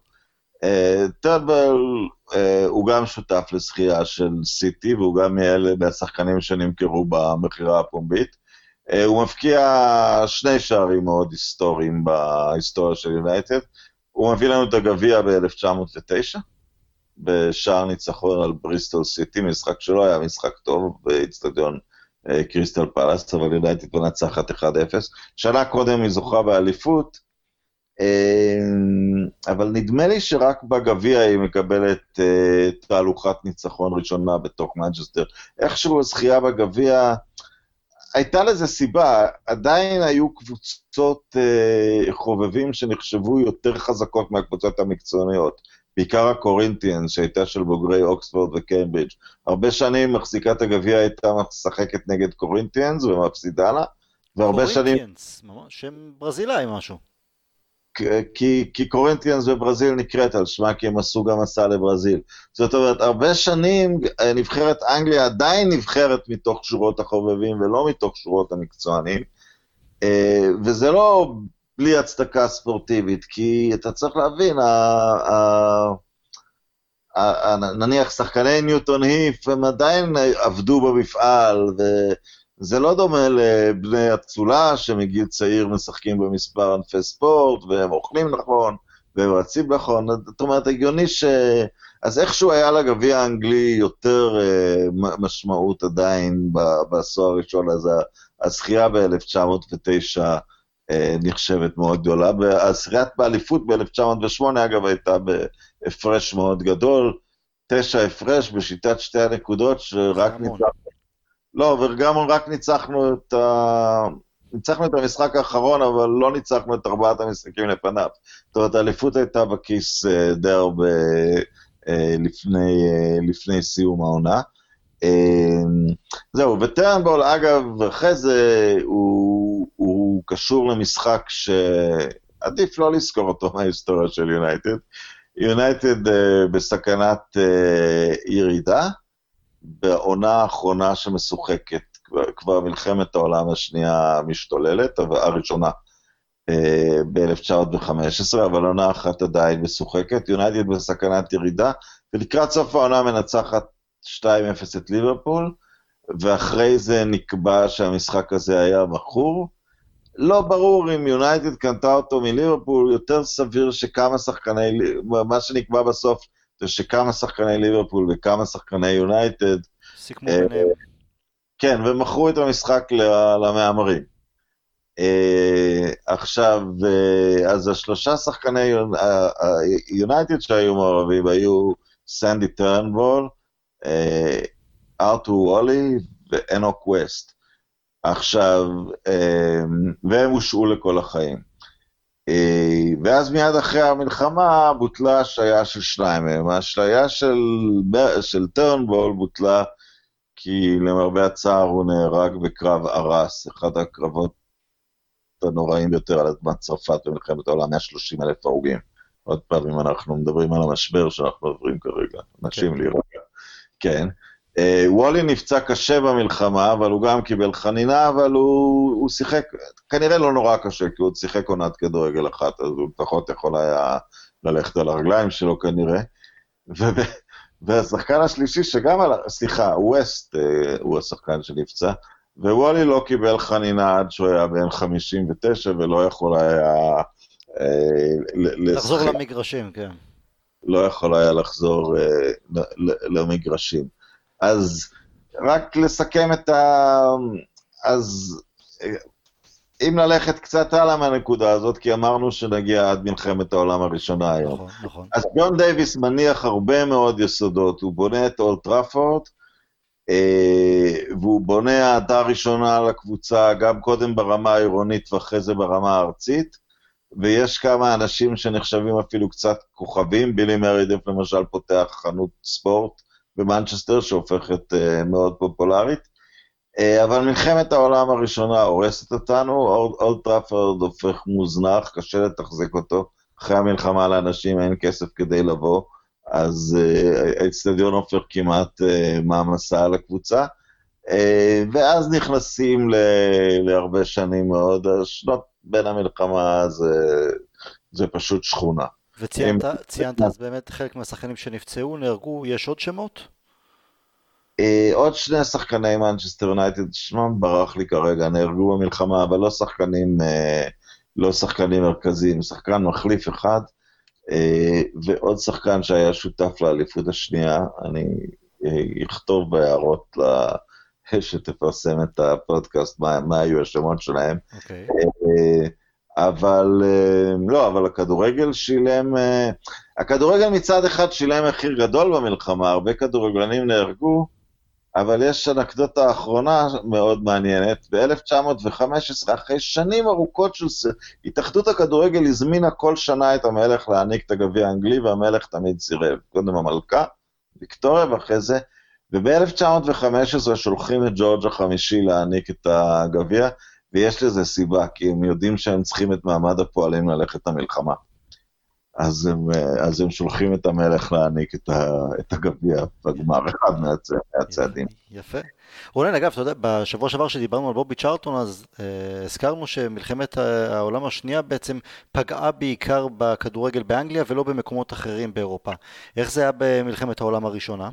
טרנבול אה, הוא גם שותף לזכייה של סיטי, והוא גם מאלה מהשחקנים שנמכרו במכירה הפומבית. אה, הוא מבקיע שני שערים מאוד היסטוריים בהיסטוריה של יונייטד. הוא מביא לנו את הגביע ב-1909, בשער ניצחון על בריסטול סיטי, משחק שלא היה משחק טוב באיצטדיון אה, קריסטל פלאס, אבל יונייטד מנצחת 1-0. שנה קודם היא זוכה באליפות, אמ, אבל נדמה לי שרק בגביע היא מקבלת אה, תהלוכת ניצחון ראשונה בתוך מנצ'סטר. איכשהו הזכייה בגביע, הייתה לזה סיבה, עדיין היו קבוצות אה, חובבים שנחשבו יותר חזקות מהקבוצות המקצועניות. בעיקר הקורינטיאנס, שהייתה של בוגרי אוקספורד וקיימברידג'. הרבה שנים מחזיקת הגביע הייתה משחקת נגד קורינטיאנס ומפסידה לה, והרבה שנים... קורינטיאנס, שם ברזילאי משהו. כי, כי קורינטיאנס בברזיל נקראת על שמה, כי הם עשו גם מסע לברזיל. זאת אומרת, הרבה שנים אה, נבחרת אנגליה עדיין נבחרת מתוך שורות החובבים ולא מתוך שורות המקצוענים, אה, וזה לא בלי הצדקה ספורטיבית, כי אתה צריך להבין, נניח שחקני ניוטון היף, הם עדיין עבדו במפעל, ו... זה לא דומה לבני אצולה שמגיל צעיר משחקים במספר ענפי ספורט, והם אוכלים נכון, והם רצים נכון, זאת אומרת, הגיוני ש... אז איכשהו היה לגביע האנגלי יותר uh, משמעות עדיין בעשור הראשון, אז הזכייה ב-1909 uh, נחשבת מאוד גדולה. הזכיית באליפות ב-1908, אגב, הייתה בהפרש מאוד גדול, תשע הפרש בשיטת שתי הנקודות, שרק ניצחנו לא, ורגמון רק ניצחנו את ה... ניצחנו את המשחק האחרון, אבל לא ניצחנו את ארבעת המשחקים לפניו. זאת אומרת, האליפות הייתה בכיס אה, די הרבה אה, לפני, אה, לפני סיום העונה. זהו, וטרנבול, אגב, אחרי זה הוא, הוא קשור למשחק שעדיף לא לזכור אותו מההיסטוריה של יונייטד. יונייטד בסכנת ירידה. בעונה האחרונה שמשוחקת, כבר, כבר מלחמת העולם השנייה משתוללת, הראשונה אה, ב-1915, אבל עונה אחת עדיין משוחקת, יונייטד בסכנת ירידה, ולקראת סוף העונה מנצחת 2-0 את ליברפול, ואחרי זה נקבע שהמשחק הזה היה מכור. לא ברור אם יונייטד קנתה אותו מליברפול, יותר סביר שכמה שחקני, מה שנקבע בסוף זה שכמה שחקני ליברפול וכמה שחקני יונייטד... סיכמו אה, ביניהם. כן, ומכרו את המשחק למהמרים. אה, עכשיו, אה, אז השלושה שחקני יונייטד שהיו מעורבים היו סנדי טרנבול, ארתור וולי ואנוק ווסט. עכשיו, והם הושעו לכל החיים. אה, ואז מיד אחרי המלחמה בוטלה השעיה של שניים מהם. ההשעיה של, של טרנבול בוטלה כי למרבה הצער הוא נהרג בקרב ארס, אחד הקרבות הנוראים ביותר על אדמת צרפת במלחמת העולם, 130 אלף הרוגים. עוד פעם, אם אנחנו מדברים על המשבר שאנחנו עוברים כרגע, אנשים. כן. להירגע. כן. אה, וולי נפצע קשה במלחמה, אבל הוא גם קיבל חנינה, אבל הוא, הוא שיחק, כנראה לא נורא קשה, כי הוא שיחק עונת כדורגל אחת, אז הוא לפחות יכול היה ללכת על הרגליים שלו כנראה. והשחקן השלישי שגם על... סליחה, ווסט אה, הוא השחקן שנפצע, ווולי לא קיבל חנינה עד שהוא היה בן 59 ולא יכול היה... אה, לחזור למגרשים, כן. לא יכול היה לחזור אה, למגרשים. אז רק לסכם את ה... אז אם ללכת קצת הלאה מהנקודה הזאת, כי אמרנו שנגיע עד מלחמת העולם הראשונה היום. נכון, נכון. אז ג'ון דייוויס מניח הרבה מאוד יסודות, הוא בונה את אולד טראפורד, אה, והוא בונה אהדה ראשונה לקבוצה, גם קודם ברמה העירונית ואחרי זה ברמה הארצית, ויש כמה אנשים שנחשבים אפילו קצת כוכבים, בילי מרדית' למשל פותח חנות ספורט במנצ'סטר שהופכת אה, מאוד פופולרית. אה, אבל מלחמת העולם הראשונה הורסת אותנו, אולד טראפורד הופך מוזנח, קשה לתחזק אותו. אחרי המלחמה לאנשים אין כסף כדי לבוא, אז אה, האצטדיון הופך כמעט מעמסה על הקבוצה. ואז נכנסים ל- להרבה שנים מאוד, השנות בין המלחמה זה, זה פשוט שכונה. וציינת אז באמת חלק מהשחקנים שנפצעו, נהרגו, יש עוד שמות? אה, עוד שני שחקני מנצ'סטר יונייטד, שמם ברח לי כרגע, נהרגו במלחמה, אבל לא שחקנים, אה, לא שחקנים מרכזיים, שחקן מחליף אחד, אה, ועוד שחקן שהיה שותף לאליפות השנייה, אני אכתוב בהערות שתפרסם את הפודקאסט, מה, מה היו השמות שלהם. Okay. אבל לא, אבל הכדורגל שילם, הכדורגל מצד אחד שילם מחיר גדול במלחמה, הרבה כדורגלנים נהרגו, אבל יש אנקדוטה אחרונה מאוד מעניינת. ב-1915, אחרי שנים ארוכות של... התאחדות הכדורגל הזמינה כל שנה את המלך להעניק את הגביע האנגלי, והמלך תמיד סירב. קודם המלכה, ויקטוריה, ואחרי זה... וב-1915 שולחים את ג'ורג' החמישי להעניק את הגביע, ויש לזה סיבה, כי הם יודעים שהם צריכים את מעמד הפועלים ללכת למלחמה. אז הם, אז הם שולחים את המלך להעניק את, את הגביע בגמר, אחד (laughs) מהצ, מהצעדים. יפה. רונן, אגב, אתה יודע, בשבוע שעבר שדיברנו על בובי צ'ארטון, אז אה, הזכרנו שמלחמת העולם השנייה בעצם פגעה בעיקר בכדורגל באנגליה ולא במקומות אחרים באירופה. איך זה היה במלחמת העולם הראשונה?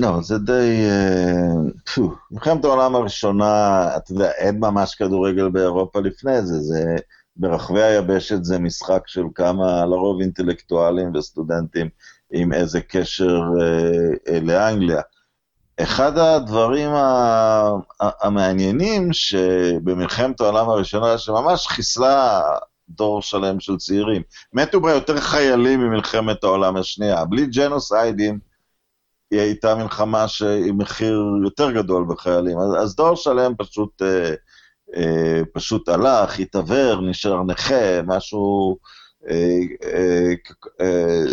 לא, זה די... אה, מלחמת העולם הראשונה, אתה יודע, אין ממש כדורגל באירופה לפני זה, זה... ברחבי היבשת זה משחק של כמה, לרוב אינטלקטואלים וסטודנטים עם איזה קשר אה, אה, לאנגליה. אחד הדברים המעניינים שבמלחמת העולם הראשונה, שממש חיסלה דור שלם של צעירים, מתו בה יותר חיילים ממלחמת העולם השנייה. בלי ג'נוסיידים, היא הייתה מלחמה עם מחיר יותר גדול בחיילים. אז, אז דור שלם פשוט... אה, אה, פשוט הלך, התעוור, נשאר נכה, משהו, אה, אה,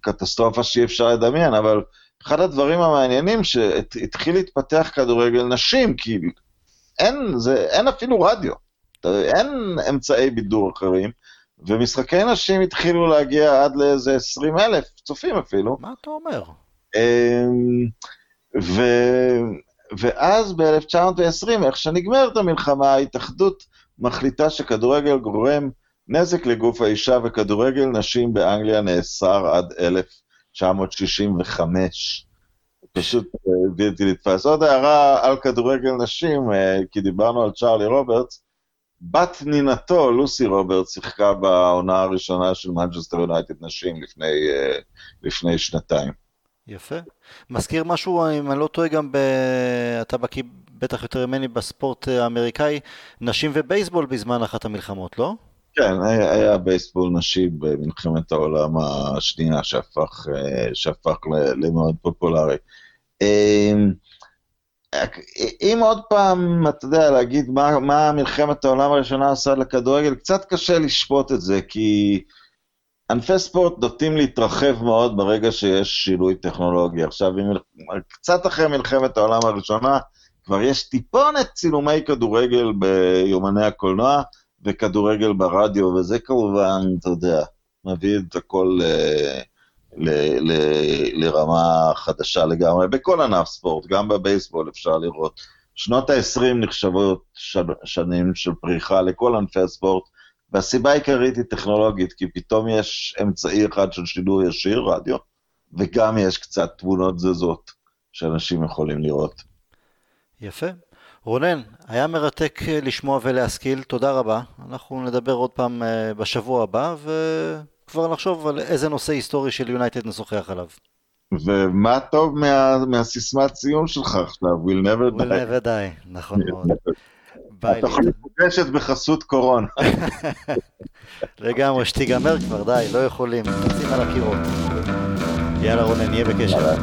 קטסטרופה שאי אפשר לדמיין, אבל אחד הדברים המעניינים שהתחיל להתפתח כדורגל נשים, כי אין, זה, אין אפילו רדיו, אין אמצעי בידור אחרים, ומשחקי נשים התחילו להגיע עד לאיזה 20 אלף צופים אפילו. מה אתה אומר? ו... ואז ב-1920, איך שנגמרת המלחמה, ההתאחדות מחליטה שכדורגל גורם נזק לגוף האישה וכדורגל נשים באנגליה נאסר עד 1965. פשוט אה, בלתי נתפס. עוד הערה על כדורגל נשים, אה, כי דיברנו על צ'ארלי רוברטס, בת נינתו, לוסי רוברטס, שיחקה בעונה הראשונה של מנצ'סטר יונייטד נשים לפני, אה, לפני שנתיים. יפה. מזכיר משהו, אם אני לא טועה, גם ב... אתה בקיא בטח יותר ממני בספורט האמריקאי, נשים ובייסבול בזמן אחת המלחמות, לא? כן, היה, היה בייסבול נשי במלחמת העולם השנייה שהפך, שהפך למאוד פופולרי. אמ, אם עוד פעם, אתה יודע, להגיד מה, מה מלחמת העולם הראשונה עושה לכדורגל, קצת קשה לשפוט את זה, כי... ענפי ספורט נוטים להתרחב מאוד ברגע שיש שינוי טכנולוגי. עכשיו, קצת אחרי מלחמת העולם הראשונה, כבר יש טיפונת צילומי כדורגל ביומני הקולנוע וכדורגל ברדיו, וזה כמובן, אתה יודע, מביא את הכל, אה, ל- ל- לרמה חדשה לגמרי, בכל ענף ספורט, גם בבייסבול אפשר לראות. שנות ה-20 נחשבות שנים של פריחה לכל ענפי הספורט, והסיבה העיקרית היא טכנולוגית, כי פתאום יש אמצעי אחד של שידור ישיר, רדיו, וגם יש קצת תמונות זזות שאנשים יכולים לראות. יפה. רונן, היה מרתק אה, לשמוע ולהשכיל, תודה רבה. אנחנו נדבר עוד פעם אה, בשבוע הבא, וכבר נחשוב על איזה נושא היסטורי של יונייטד נשוחח עליו. ומה טוב מה, מהסיסמת סיום שלך עכשיו, We'll never We'll die. never die, נכון מאוד. ביי. התוכנית מוגשת בחסות קורונה. (laughs) לגמרי, שתיגמר כבר, די, לא יכולים, נוצאים על הקירות. יאללה רונן, נהיה בקשר.